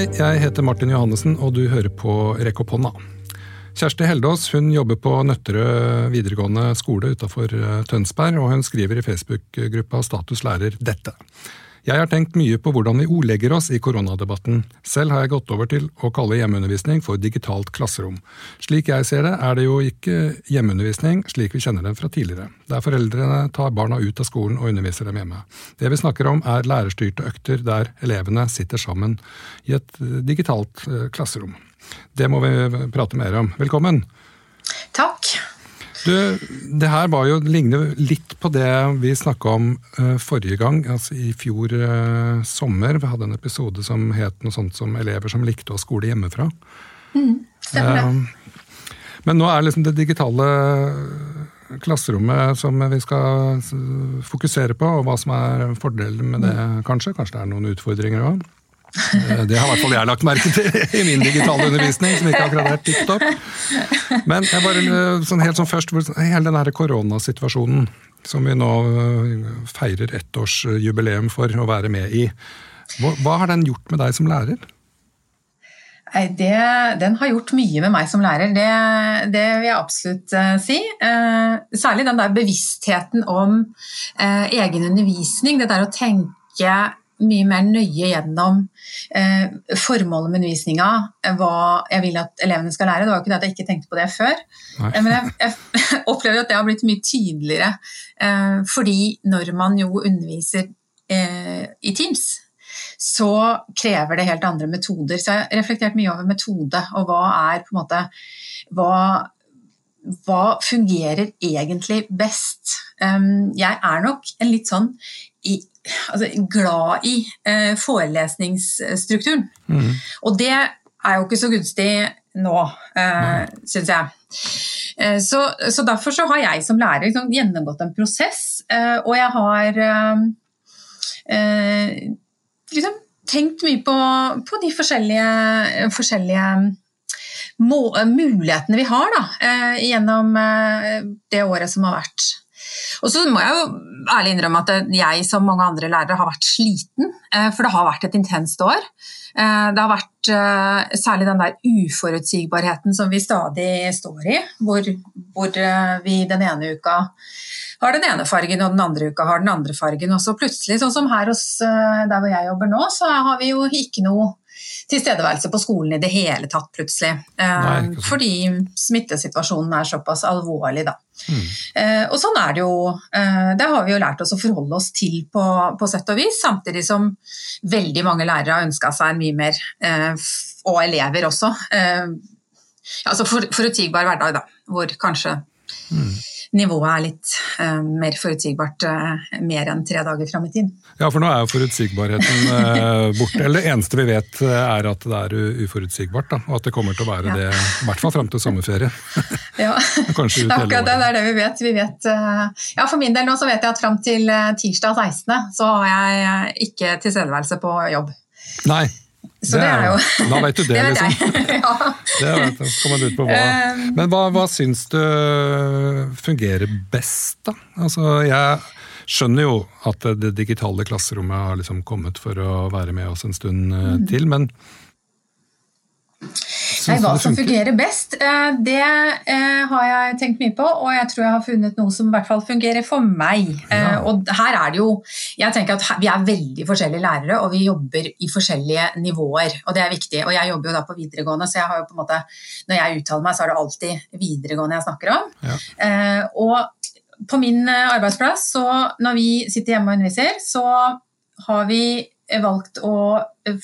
Hei, jeg heter Martin Johannessen, og du hører på Rekk opp hånda. Kjersti Heldås hun jobber på Nøtterøy videregående skole utafor eh, Tønsberg, og hun skriver i Facebook-gruppa Status lærer dette. Jeg har tenkt mye på hvordan vi ordlegger oss i koronadebatten. Selv har jeg gått over til å kalle hjemmeundervisning for digitalt klasserom. Slik jeg ser det, er det jo ikke hjemmeundervisning slik vi kjenner den fra tidligere, der foreldrene tar barna ut av skolen og underviser dem hjemme. Det vi snakker om er lærerstyrte økter der elevene sitter sammen i et eh, digitalt eh, klasserom. Det må vi prate mer om. Velkommen! Takk. Du, det her var jo, ligner litt på det vi snakka om uh, forrige gang, altså i fjor uh, sommer. Vi hadde en episode som het noe sånt som 'Elever som likte å skole hjemmefra'. Mm, stemmer det. Uh, men nå er liksom det digitale klasserommet som vi skal fokusere på, og hva som er fordelen med det, kanskje. Kanskje det er noen utfordringer òg. Eh, det har i hvert fall jeg lagt merke til i min digitale undervisning, som ikke akkurat er tipp topp. Men jeg bare, eh, sånn helt sånn først, hele den koronasituasjonen som vi nå eh, feirer ettårsjubileum for å være med i. Hva, hva har den gjort med deg som lærer? Det, den har gjort mye med meg som lærer, det, det vil jeg absolutt uh, si. Uh, særlig den der bevisstheten om uh, egen undervisning. Det der å tenke mye mer nøye gjennom eh, formålet med undervisninga, hva jeg vil at elevene skal lære. Det var jo ikke det at jeg ikke tenkte på det før, Nei. men jeg, jeg, opplever at det har blitt mye tydeligere. Eh, fordi når man jo underviser eh, i Teams, så krever det helt andre metoder. Så jeg har reflektert mye over metode, og hva er på en måte hva, hva fungerer egentlig best? Um, jeg er nok en litt sånn i, altså, glad i eh, forelesningsstrukturen. Mm. Og det er jo ikke så gunstig nå, eh, syns jeg. Eh, så, så, derfor så har jeg som lærer liksom, gjennomgått en prosess, eh, og jeg har eh, eh, liksom, tenkt mye på, på de forskjellige, forskjellige må, mulighetene vi har da, gjennom det året som har vært. Og så må jeg jo ærlig innrømme at jeg som mange andre lærere har vært sliten, eh, for det har vært et intenst år. Eh, det har vært eh, særlig den der uforutsigbarheten som vi stadig står i, hvor, hvor vi den ene uka har den ene fargen, og den andre uka har den andre fargen. Og så plutselig, sånn som her hos der hvor jeg jobber nå, så har vi jo ikke noe tilstedeværelse på skolen i det hele tatt, plutselig. Nei, fordi smittesituasjonen er såpass alvorlig, da. Mm. Eh, og sånn er det jo. Eh, det har vi jo lært oss å forholde oss til på, på sett og vis, samtidig som veldig mange lærere har ønska seg en mye mer, eh, og elever også, altså for, forutsigbar hverdag, da, hvor kanskje mm nivået er litt uh, mer forutsigbart uh, mer enn tre dager fram i tid. Ja, for nå er jo forutsigbarheten uh, borte. Eller det eneste vi vet er at det er uforutsigbart. Da, og at det kommer til å være ja. det i hvert fall fram til sommerferie. ja, Kanskje ut hele året. Det er det vi vet. Vi vet ja, For min del nå så vet jeg at fram til tirsdag 16. så har jeg ikke tilstedeværelse på jobb. Nei, så det, er, det er jo Da vet du det, det liksom. ja. Det vet jeg. Kommer ut på hva. Um, Men hva, hva syns du fungerer best, da? Altså, jeg skjønner jo at det digitale klasserommet har liksom kommet for å være med oss en stund eh, mm. til, men Nei, hva som fungerer best, eh, det eh, har jeg tenkt mye på. Og jeg tror jeg har funnet noe som i hvert fall fungerer for meg. Ja. Eh, og her er det jo Jeg tenker at vi er veldig forskjellige lærere, og vi jobber i forskjellige nivåer. Og det er viktig. Og jeg jobber jo da på videregående, så jeg har jo på en måte Når jeg uttaler meg, så er det alltid videregående jeg snakker om. Ja. Og på min arbeidsplass, så når vi sitter hjemme og underviser, så har vi valgt å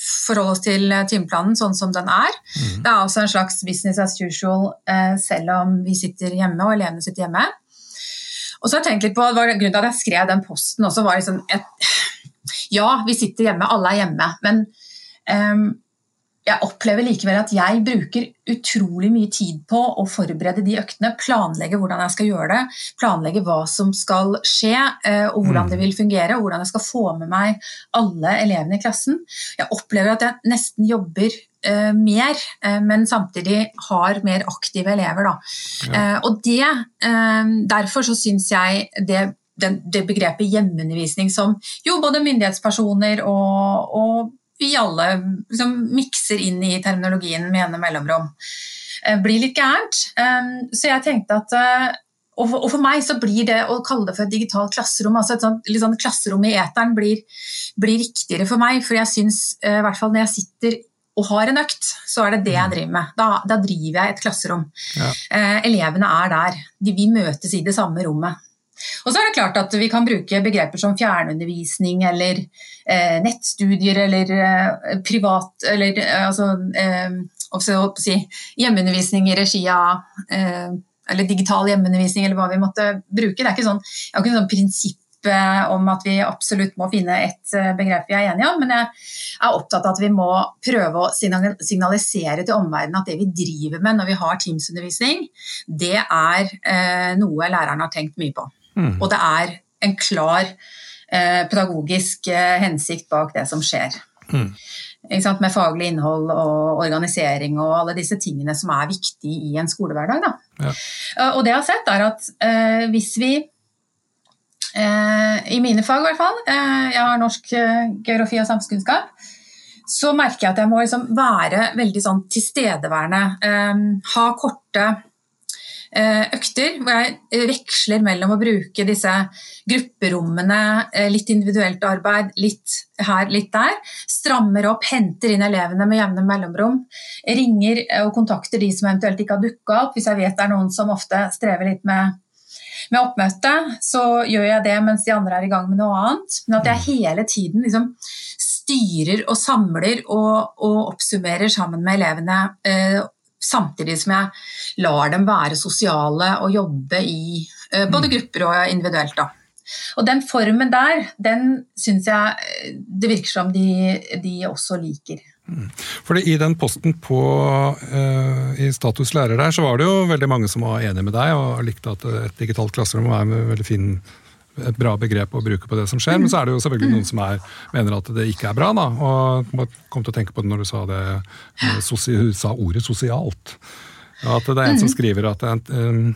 forholde oss til eh, timeplanen sånn som den er. Mm. Det er altså en slags business as usual eh, selv om vi sitter hjemme og elevene sitter hjemme. Og så har jeg tenkt litt på, det var Grunnen til at jeg skrev den posten også, var liksom et, Ja, vi sitter hjemme, alle er hjemme, men um, jeg opplever likevel at jeg bruker utrolig mye tid på å forberede de øktene, planlegge hvordan jeg skal gjøre det, planlegge hva som skal skje, eh, og hvordan mm. det vil fungere, og hvordan jeg skal få med meg alle elevene i klassen. Jeg opplever at jeg nesten jobber uh, mer, uh, men samtidig har mer aktive elever. Ja. Uh, og det, derfor så syns jeg det den, det begrepet hjemmeundervisning som jo både myndighetspersoner og, og vi alle liksom, mikser inn i terminologien med ene mellomrom. Eh, blir litt gærent. Så jeg tenkte at og for, og for, meg så blir det å kalle det for et digitalt klasserom, altså et sånt, sånn klasserom i eteren, blir, blir, riktigere for meg. For jeg syns, i hvert fall når jeg sitter og har en økt, så er det det jeg mm. driver med. Da, da driver jeg et klasserom. Ja. Eh, elevene er der. De, vi møtes i det samme rommet. Og så er det klart at Vi kan bruke begreper som fjernundervisning eller eh, nettstudier eller eh, privat eller eh, altså, eh, si, hjemmeundervisning i regi av eh, eller digital hjemmeundervisning eller hva vi måtte bruke. Det er ikke sånn, jeg har ikke sånn prinsipp om at vi absolutt må finne et eh, begrep vi er enige om, men jeg er opptatt av at vi må prøve å signalisere til omverdenen at det vi driver med når vi har Teams-undervisning, det er noe læreren har tenkt mye på. Mm. Og det er en klar eh, pedagogisk eh, hensikt bak det som skjer. Mm. Med faglig innhold og organisering og alle disse tingene som er viktige i en skolehverdag. Ja. Og det jeg har sett, er at eh, hvis vi eh, I mine fag, i hvert fall, eh, jeg har norsk eh, geografi og samfunnskunnskap, så merker jeg at jeg må liksom være veldig sånn tilstedeværende. Eh, ha korte Eh, økter hvor jeg veksler mellom å bruke disse grupperommene, eh, litt individuelt arbeid, litt her, litt der. Strammer opp, henter inn elevene med jevne mellomrom. Ringer og kontakter de som eventuelt ikke har dukka opp, hvis jeg vet det er noen som ofte strever litt med med oppmøte, så gjør jeg det mens de andre er i gang med noe annet. Men at jeg hele tiden liksom styrer og samler og, og oppsummerer sammen med elevene eh, samtidig som jeg lar dem være sosiale og jobbe i uh, både mm. grupper og individuelt. Da. Og den formen der, den syns jeg eh, det virker som de, de også liker. Mm. Fordi I den posten på, uh, i Status lærer der, så var det jo veldig mange som var enige med deg og likte at et digitalt klasserom var en veldig fin et bra begrep å bruke på det som skjer, men så er det jo selvfølgelig noen som er, mener at det ikke er bra. da, og kom til å tenke på det når du sa, det, du sa ordet sosialt. At det er en som skriver at det er,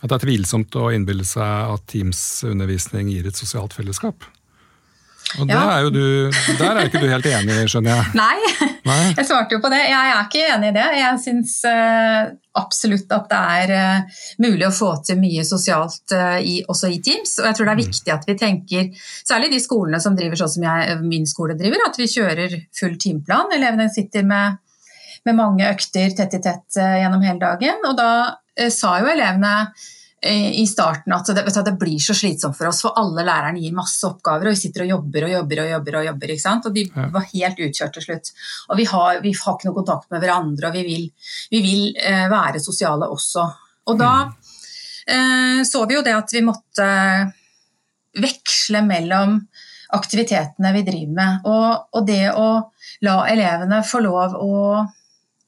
at det er tvilsomt å innbille seg at Teams-undervisning gir et sosialt fellesskap. Og ja. er du, Der er ikke du helt enig, skjønner jeg? Nei, Nei, jeg svarte jo på det. Jeg er ikke enig i det. Jeg syns uh, absolutt at det er uh, mulig å få til mye sosialt uh, i, også i Teams. Og jeg tror det er mm. viktig at vi tenker, særlig de skolene som driver sånn som jeg, min skole driver, at vi kjører full timeplan. Elevene sitter med, med mange økter tett i tett gjennom hele dagen. Og da sa jo elevene i starten at det, du, det, blir så slitsomt for oss, for alle lærerne gir masse oppgaver, og vi sitter og jobber og jobber og jobber. Og jobber, ikke sant? Og de var helt utkjørt til slutt. Og vi har, vi har, ikke noe kontakt med hverandre, og vi vil, vi vil eh, være sosiale også. Og da mm. eh, så vi jo det at vi måtte veksle mellom aktivitetene vi driver med, og, og det å la elevene få lov å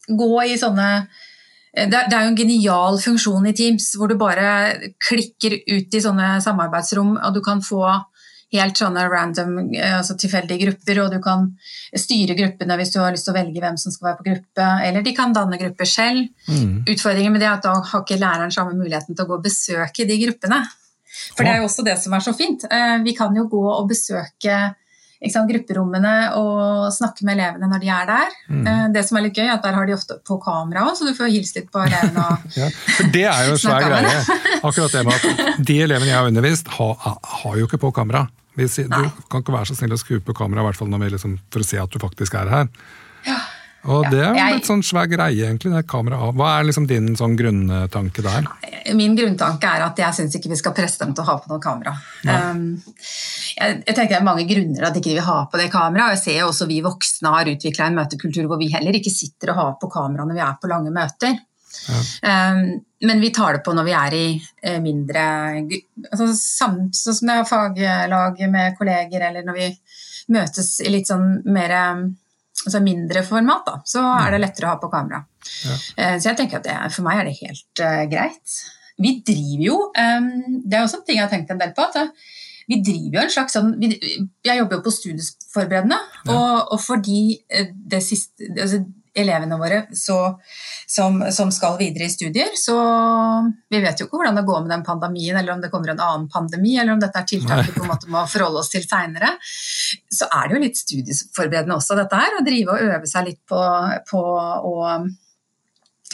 gå i sånne Eh, det er jo en genial funksjon i Teams hvor du bare klikker ut i sånne samarbeidsrom, og du kan få helt sånne random, eh, altså tilfeldige grupper, og du kan styre gruppene hvis du har lyst til å velge hvem som skal være på gruppe, eller de kan danne grupper selv. Mm. Utfordringen med det er at da har ikke læreren samme muligheten til å gå og besøke de gruppene. For det er jo også det som er så fint. Eh, vi kan jo gå og besøke sant, grupperommene og snakke med elevene når de er der. Mm. Eh, det som er litt gøy, er at der har de ofte på kamera òg, så du får hilse litt på elevene. Og ja, for det er jo en svær greie. Akkurat det med at De elevene jeg har undervist, har, har jo ikke på kamera. Du kan ikke være så snill å skru på kamera, hvert fall liksom, for å se at du faktisk er her. Ja. Og det er jo blitt sånn svær greie, egentlig, det kameraet. Hva er liksom din sånn grunntanke der? Min grunntanke er at jeg syns ikke vi skal presse dem til å ha på noe kamera. Um, jeg, jeg, tenker Det er mange grunner til at ikke de vil ha på det kameraet. Jeg ser jo også vi voksne har utvikla en møtekultur hvor vi heller ikke sitter og har på kamera når vi er på lange møter. Ja. Um, men vi tar det på når vi er i uh, mindre altså, Sånn som det er faglag med kolleger, eller når vi møtes i litt sånn mer altså mindre format, da, så er det mm. lettere å ha på kamera. Ja. Eh, så jeg tenker at det, for meg er det helt uh, greit. Vi driver jo um, Det er også en ting jeg har tenkt en del på. at vi driver jo en slags sånn Jeg jobber jo på studieforberedende, ja. og, og, fordi det siste altså, elevene våre så, som, som, skal videre i studier. Så vi vet jo ikke hvordan det går med den pandemien, eller om det kommer en annen pandemi, eller om dette er tiltak vi på en måte må forholde oss til seinere. Så er det jo litt studieforberedende også, dette her. Å drive og øve seg litt på, på å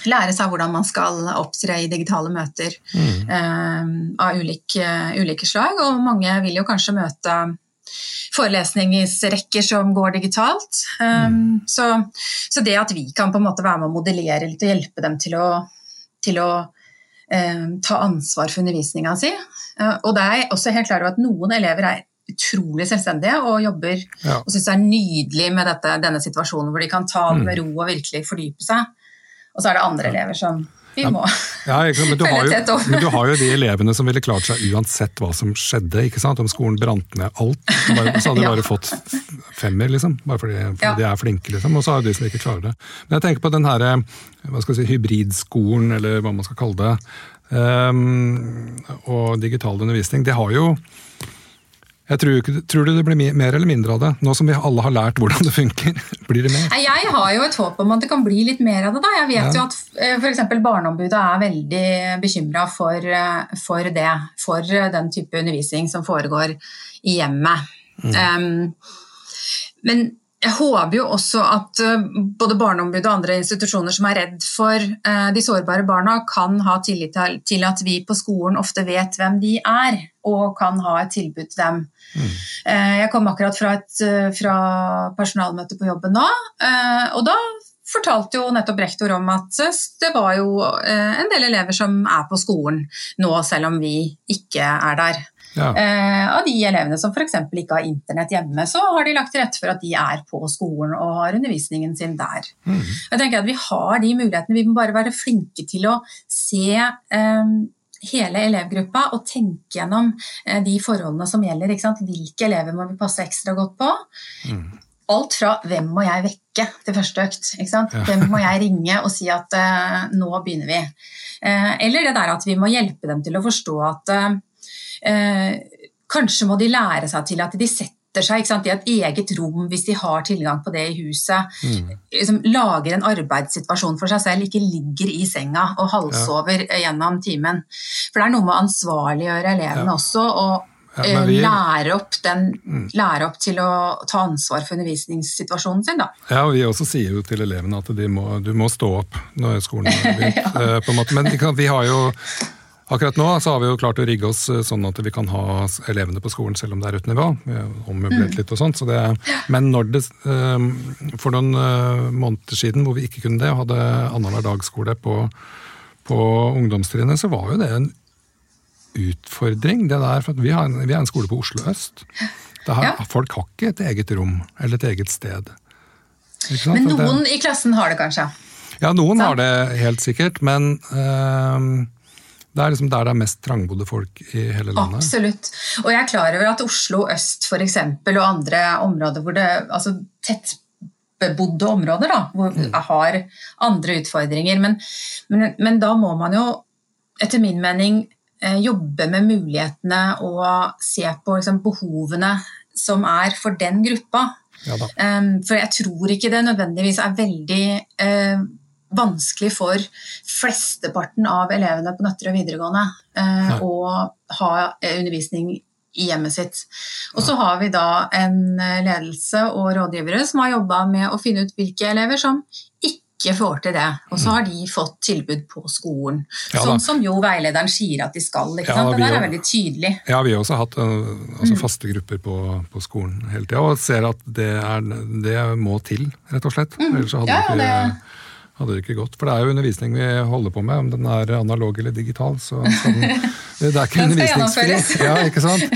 lære seg hvordan man skal opptre i digitale møter mm. eh, av ulike, ulike, slag. Og mange vil jo kanskje møte forelesningsrekker som går digitalt. Um, mm. så, så, det at vi kan på en måte være med å modellere litt og hjelpe dem til å, til å um, ta ansvar for undervisninga si. Uh, og det er også helt klart at noen elever er utrolig selvstendige og jobber ja. og syns det er nydelig med dette, denne situasjonen hvor de kan ta det med mm. ro og virkelig fordype seg. Og så er det andre elever som vi må ja, ja, men, du jo, men, du har jo, de elevene som ville klart seg uansett hva som skjedde. ikke sant? Om skolen brant ned alt, bare, så hadde de bare fått femmer, liksom. Bare fordi, fordi de er flinke, liksom. Og så har de som ikke klarer det. Men jeg tenker på den her, hva skal jeg si, hybridskolen, eller hva man skal kalle det. Um, og digital undervisning. Det har jo jeg tror, tror, du det blir mer eller mindre av det, nå som vi alle har lært hvordan det funker? Blir det mer? Jeg har jo et håp om at det kan bli litt mer av det. da. Jeg vet ja. jo at eh, f.eks. Barneombudet er veldig bekymra for, eh, for, det. For den type undervisning som foregår i hjemmet. Mm. Um, men jeg håper jo også at eh, både Barneombudet og andre institusjoner som er redd for eh, de sårbare barna, kan ha tillit til at vi på skolen ofte vet hvem de er, og kan ha et tilbud til dem. Mm. Eh, jeg kom akkurat fra et fra personalmøte på jobben nå, og da fortalte jo nettopp rektor om at det var jo en del elever som er på skolen nå, selv om vi ikke er der. Ja. Eh, av de elevene som f.eks. ikke har internett hjemme, så har de lagt til rette for at de er på skolen og har undervisningen sin der. Mm. Jeg tenker at Vi har de mulighetene, vi må bare være flinke til å se um, hele elevgruppa og tenke gjennom eh, de forholdene som gjelder. Hvilke elever må vi passe ekstra godt på? Mm. Alt fra hvem må jeg vekke til første økt. Ja. Hvem må jeg ringe og si at uh, nå begynner vi. Uh, eller det der at vi må hjelpe dem til å forstå at uh, kanskje må de lære seg til at de setter seg sant, i et eget rom hvis de har tilgang på det i huset. Mm. Liksom, lager en arbeidssituasjon for seg selv, ikke ligger i senga og halsover ja. gjennom timen. For det er noe med å ansvarliggjøre elevene ja. også. og ja, vi, lære, opp den, mm. lære, opp til å ta ansvar for undervisningssituasjonen sin. Da. Ja, og Vi også sier jo til elevene at må, du må stå opp når skolen har begynt. ja. Eh. Men vi har jo Akkurat nå så har vi jo klart å rigge oss eh, sånn at vi kan ha elevene på skolen selv om det er rødt nivå. Ommøblert mm. litt og sånt. Så det, men det, eh, for noen eh, måneder siden hvor vi ikke kunne det, og hadde annenhver dagskole på, på ungdomstrinnet, så var jo det en utfordring. det der, for vi, en, vi, er en skole på Oslo øst. Her, ja. Folk har ikke et eget rom eller et eget sted. Men noen det, i klassen har det kanskje? Ja, noen så. har det helt sikkert, men øh, det er liksom der det er mest trangbodde folk i hele landet. Absolutt. Og jeg er klar over at Oslo øst for eksempel, og andre områder hvor det altså tettbebodde områder da, hvor mm. har andre utfordringer. Men, men, men, da må man jo etter min mening eh, jobbe med mulighetene og se på liksom, behovene som er for den gruppa. Ja, um, for jeg tror ikke det nødvendigvis er veldig uh, vanskelig for flesteparten av elevene på Nøtterøy videregående eh, å ha eh, undervisning i hjemmet sitt. Og så har vi da en eh, ledelse og rådgivere som har jobba med å finne ut hvilke elever som ikke får til det. Og så har de fått tilbud på skolen. Ja, sånn som jo veilederen sier at de skal. Ikke ja, sant? Det der er veldig tydelig. Ja, vi har også hatt altså, mm. faste grupper på, på skolen hele tida, og ser at det, er, det, må til, rett og slett. Mm. Ellers hadde ja, ikke det hadde det ikke gått. For det er jo undervisning vi holder på med, om den er analog eller digital. så den, Det er ikke undervisningsfri. Ja, ikke sant?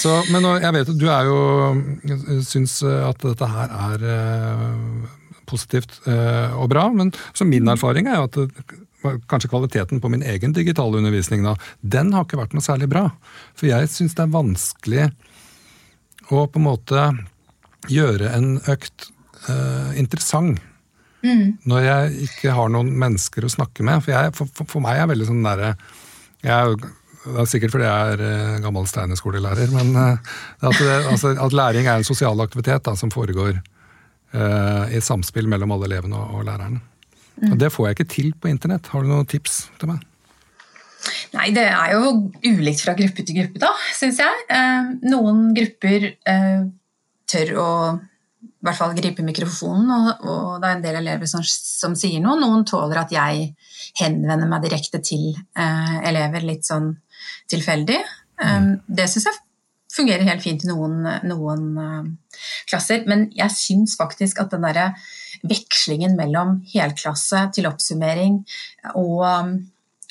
Så, men jeg vet at du er jo syns at dette her er eh, positivt eh, og bra, men så min erfaring er jo at kanskje kvaliteten på min egen digitale undervisning da, den har ikke vært noe særlig bra. For jeg syns det er vanskelig å på en måte gjøre en økt uh, interessant Mm. Når jeg ikke har noen mennesker å snakke med. For, jeg, for, for meg er veldig sånn derre Det er sikkert fordi jeg er uh, gammel steinerskolelærer, men uh, at, det, altså, at, læring er en sosial aktivitet da, som foregår uh, i samspill mellom alle elevene og, og lærerne. Mm. Og det får jeg ikke til på internett. Har du noen tips til meg? Nei, det er jo ulikt fra gruppe til gruppe, da, syns jeg. Eh, noen grupper eh, tør å i hvert fall gripe mikrofonen, og, og, det er en del elever som, som, sier noe. Noen tåler at jeg henvender meg direkte til eh, elever litt sånn tilfeldig. Mm. Det syns jeg fungerer helt fint i noen, noen uh, klasser, men jeg syns faktisk at den derre vekslingen mellom helklasse til oppsummering og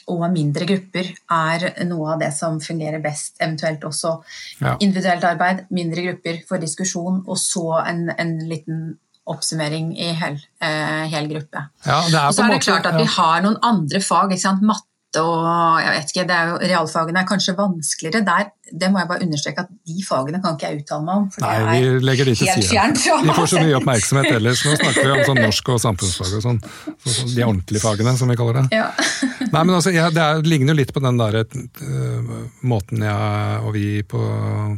og mindre grupper er noe av det som fungerer best. Eventuelt også ja. individuelt arbeid, mindre grupper for diskusjon, og så en, en liten oppsummering i hel, eh, hel gruppe. Ja, og så er det klart at vi har noen andre fag. Matte og jeg vet ikke, det er jo, Realfagene er kanskje vanskeligere. Der, det må jeg bare understreke at de fagene kan ikke jeg uttale meg om. For Nei, det er legger de til side. De får så mye oppmerksomhet ellers. Nå snakker vi om sånn norsk og samfunnsfag og sånn. Så, så de ordentlige fagene, som vi kaller det. Ja. Nei, men altså, jeg, Det er, ligner jo litt på den der uh, måten jeg og vi på,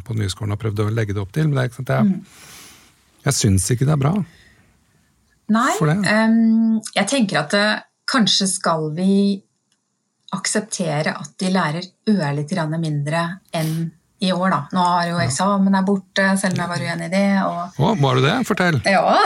på Nyskolen har prøvd å legge det opp til. Men det er ikke sant, jeg, mm. jeg syns ikke det er bra. Nei, um, jeg tenker at uh, kanskje skal vi akseptere at de lærer ørlite grann mindre enn i år, da. Nå har jo eksamen er borte, selv om jeg var uenig i det. Og... Å, var du det? Fortell. Ja.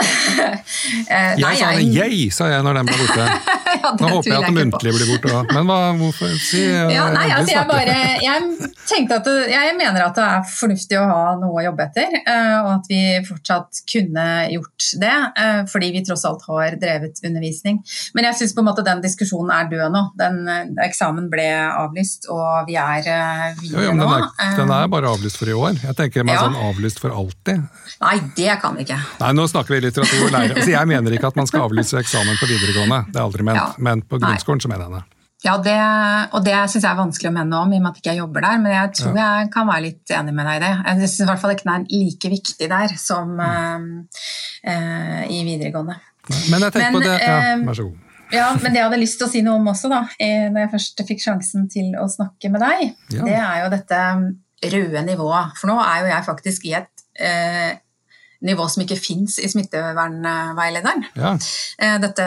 Eh, jeg sa det, jeg, sa jeg når den ble borte. ja, Nå håper jeg at det muntlige blir borte òg. Men hva, hvorfor si ja, nei, altså, jeg, bare, jeg tenkte at det, jeg mener at det er fornuftig å ha noe å jobbe etter, eh, og at vi fortsatt kunne gjort det, eh, fordi vi tross alt har drevet undervisning. Men jeg syns på en måte den diskusjonen er død nå. Den, eksamen ble avlyst, og vi er videre jo, jo, nå. Den er, den er er bare avlyst for i år. Jeg tenker meg ja. sånn avlyst for alltid. Nei, det kan vi ikke. Nei, Nå snakker vi litteratur og lære. Altså, jeg mener ikke at man skal avlyse eksamen på videregående, det er aldri ment. Ja. Men på grunnskolen så mener jeg det. Ja, det, og det syns jeg er vanskelig å mene om, i og med at jeg ikke jobber der. Men jeg tror ja. jeg kan være litt enig med deg i det. Jeg syns i hvert fall ikke den er like viktig der som mm. uh, i videregående. Men jeg tenker men, på det Ja, eh, vær så god. Ja, men det jeg hadde lyst til å si noe om også, da, når jeg først fikk sjansen til å snakke med deg, ja. det er jo dette røde nivået. For nå er jo jeg faktisk i et eh, nivå som ikke fins i smittevernveilederen. Ja. Eh, dette,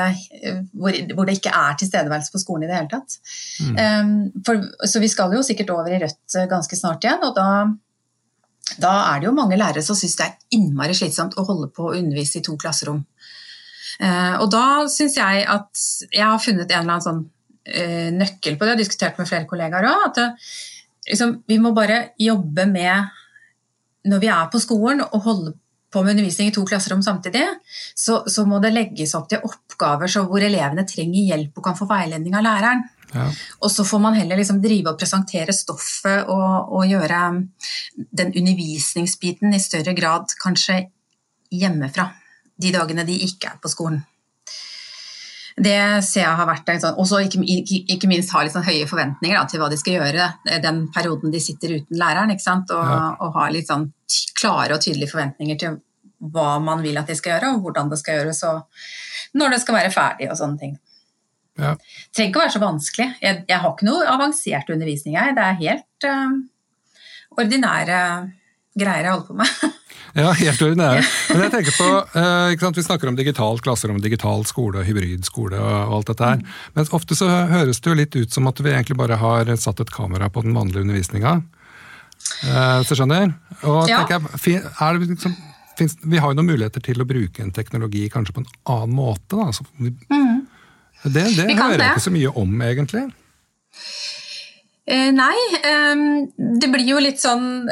hvor, hvor, det ikke er tilstedeværelse på skolen i det hele tatt. Mm. Um, for, så vi skal jo sikkert over i rødt ganske snart igjen, og da, da er det jo mange lærere som syns det er innmari slitsomt å holde på å undervise i to klasserom. Og da syns jeg at jeg har funnet en eller annen sånn nøkkel på det, og har diskutert med flere kollegaer òg, liksom, vi må bare jobbe med Når vi er på skolen og holder på med undervisning i to klasserom samtidig, så, så må det legges opp til oppgaver hvor elevene trenger hjelp og kan få veiledning av læreren. Ja. Og så får man heller liksom drive og presentere stoffet og, og, gjøre den undervisningsbiten i større grad kanskje hjemmefra de dagene de ikke er på skolen. Det ser jeg har vært en sånn, også ikke, ikke, minst ha litt sånn høye forventninger da, til hva de skal gjøre den perioden de sitter uten læreren. ikke sant? Og, ja. og ha litt sånn klare og tydelige forventninger til hva man vil at de skal gjøre, og hvordan det skal gjøres, og når det skal være ferdig og sånne ting. Ja. Det trenger ikke å være så vanskelig. Jeg, jeg, har ikke noe avansert undervisning her. Det er helt uh, ordinære greier jeg holder på med. Ja, helt ordinære. Men jeg tenker på, eh, Vi snakker om digitalt klasserom, digital skole, hybridskole og alt dette her. Men ofte så høres det jo litt ut som at vi egentlig bare har satt et kamera på den vanlige undervisninga. Hvis så skjønner? Og ja. jeg, er det liksom, finnes, Vi har jo noen muligheter til å bruke en teknologi kanskje på en annen måte. Da. Så, mm. Det, det hører jeg ikke så mye om, egentlig. Eh, nei, um, det blir jo litt sånn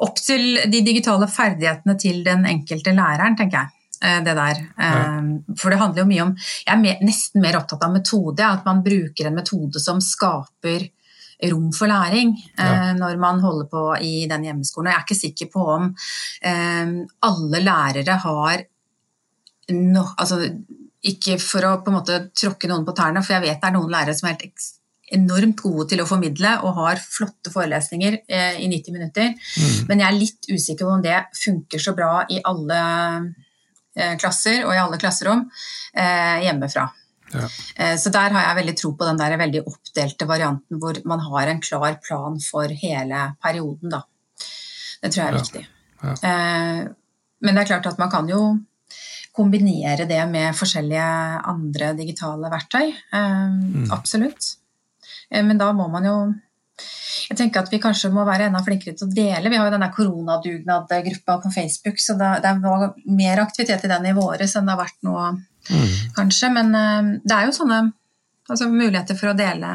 opp til de digitale ferdighetene til den enkelte læreren, tenker jeg. Eh, det der. Eh, for det handler jo mye om Jeg er nesten mer opptatt av metode. At man bruker en metode som skaper rom for læring eh, ja. når man holder på i den hjemmeskolen. Og jeg er ikke sikker på om alle lærere har no, altså, Ikke for å på en måte tråkke noen på tærne, for jeg vet det er noen lærere som er helt enormt gode til å formidle og har flotte forelesninger eh, i 90 minutter. Mm. Men jeg er litt usikker på om det funker så bra i alle eh, klasser og i alle klasserom eh, hjemmefra. Ja. Eh, så der har jeg veldig tro på den der veldig oppdelte varianten hvor man har en klar plan for hele perioden. Da. Det tror jeg er ja. viktig. Ja. Eh, men det er klart at man kan jo kombinere det med forskjellige andre digitale verktøy. Mm. Absolutt. Men da må man jo jeg tenker at vi kanskje må være enda flinkere til å dele. Vi har jo denne koronadugnad-gruppa på Facebook, så det, var mer aktivitet i den i våres enn det har vært nå, mm. kanskje. Men uh, det er jo sånne altså, muligheter for å dele,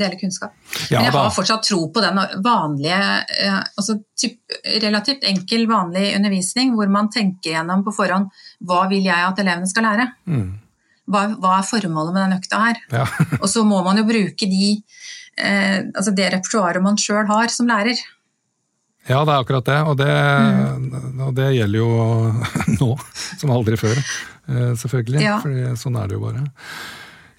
dele kunnskap. Ja, Men jeg har fortsatt tro på den vanlige, uh, altså typ, relativt enkel, vanlig undervisning hvor man tenker gjennom på forhånd hva vil jeg at elevene skal lære. Mm. Hva, hva, er formålet med den økta her? Ja. og så må man jo bruke de eh, altså det repertoaret man sjøl har som lærer. Ja, det er akkurat det, og det, mm. og det gjelder jo nå som aldri før. Eh, selvfølgelig, ja. for sånn er det jo bare.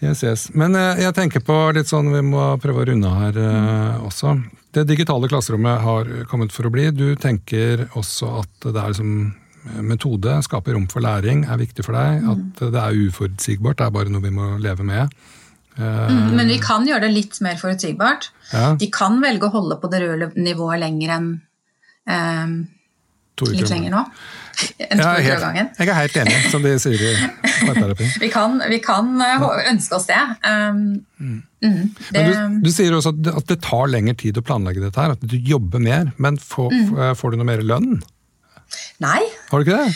Yes, yes. Men eh, jeg tenker på litt sånn, vi må prøve å runde her mm. også. Det digitale klasserommet har kommet for å bli. Du tenker også at det er liksom metode, skape rom for læring, er viktig for deg. Mm. At det er uforutsigbart, det er bare noe vi må leve med. Mm, men vi kan gjøre det litt mer forutsigbart. Ja. De kan velge å holde på det røde nivået lenger enn um, litt lenger nå. Enn ja, helt, jeg er helt enig, som de sier i parterapi. vi, kan, vi kan eh, ønske oss det. Um, mm. Mm, det du, du, sier også at det, tar lengre tid å planlegge dette, her, at du jobber mer. Men får, mm. får du noe mer lønn? Nei. Har du ikke det?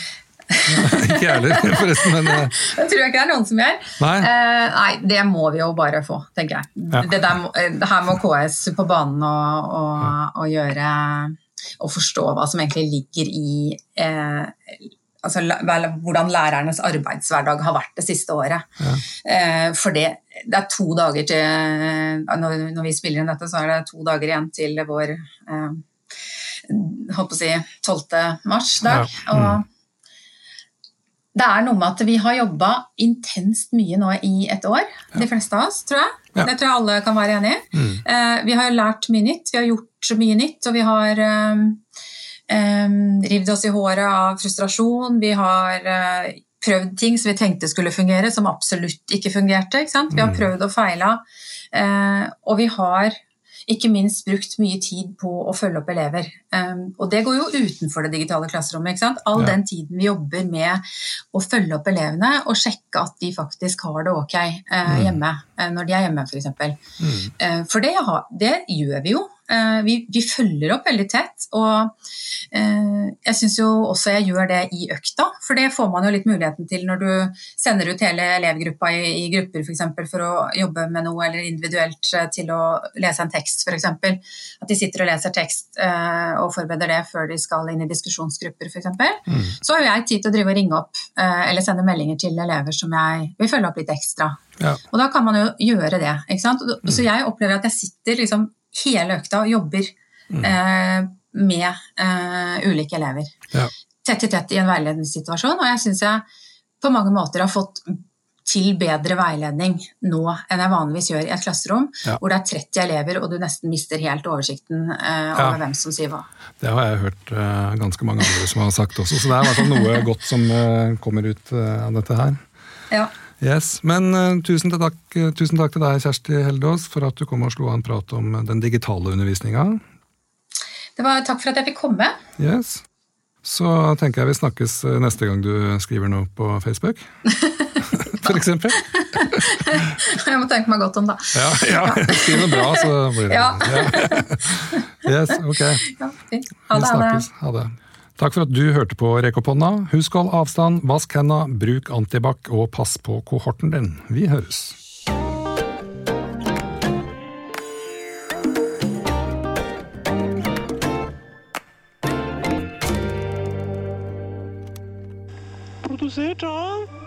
ikke jeg heller, forresten. Men, uh... Det tror jeg ikke det er noen som gjør. Nei. Uh, nei, det må vi jo bare få, tenker jeg. Ja. Det, der, det, her må KS på banen og, og, ja. og, gjøre Og forstå hva som egentlig ligger i uh, altså, hvordan lærernes arbeidshverdag har vært det siste året. Ja. For det, det, er to dager til når, når, vi spiller inn dette, så er det to dager igjen til vår holdt på å si 12. mars-dag. Ja. Mm. Og det er noe med at vi har jobba intenst mye nå i et år, ja. de fleste av oss, tror jeg. Ja. Det tror jeg alle kan være enig i. Mm. Uh, vi har lært mye nytt, vi har gjort mye nytt, og vi har um, um, rivd oss i håret av frustrasjon. Vi har uh, prøvd ting som vi tenkte skulle fungere, som absolutt ikke fungerte. Ikke vi har mm. prøvd og feila, eh, og vi har ikke minst brukt mye tid på å følge opp elever. Um, og det går jo utenfor det digitale klasserommet. ikke sant? All ja. den tiden vi jobber med å følge opp elevene og sjekke at de faktisk har det ok uh, hjemme, uh, når de er hjemme f.eks. Mm. Uh, for det, det, gjør vi jo. Vi, vi, følger opp veldig tett. Og jeg syns jo også jeg gjør det i økta, for det får man jo litt muligheten til når du sender ut hele elevgruppa i, i grupper f.eks. For, for å jobbe med noe, eller individuelt til å lese en tekst f.eks. At de sitter og leser tekst og forbereder det før de skal inn i diskusjonsgrupper f.eks. Mm. Så har jeg tid til å drive og ringe opp eller sende meldinger til elever som jeg vil følge opp litt ekstra. Ja. Og da kan man jo gjøre det. ikke sant? Mm. Så jeg opplever at jeg sitter liksom hele økta og jobber mm. eh, med eh, ulike elever. Ja. Tett i tett i en veiledningssituasjon, og jeg syns jeg på mange måter har fått til bedre veiledning nå enn jeg vanligvis gjør i et klasserom, ja. hvor det er 30 elever og du nesten mister helt oversikten eh, over ja. hvem som sier hva. Det har jeg hørt eh, ganske mange andre som har sagt også, så det er i hvert fall noe godt som eh, kommer ut eh, av dette her. Ja. Yes, Men uh, tusen, takk, uh, tusen, takk, til deg, Kjersti Heldås, for at du kom og slo av en prat om den digitale undervisninga. Takk for at jeg fikk komme. Yes. Så tenker jeg vi snakkes neste gang du skriver noe på Facebook. for eksempel. jeg må tenke meg godt om, da. Ja, ja. skriv noe bra, så blir det ja. Yes, ok. Ja, fint. Ha det. Vi snakkes. Ha det. Takk for at du hørte på Rekoponna. Husk å holde avstand, vask henda, bruk antibac og pass på kohorten din. Vi høres. Produsert av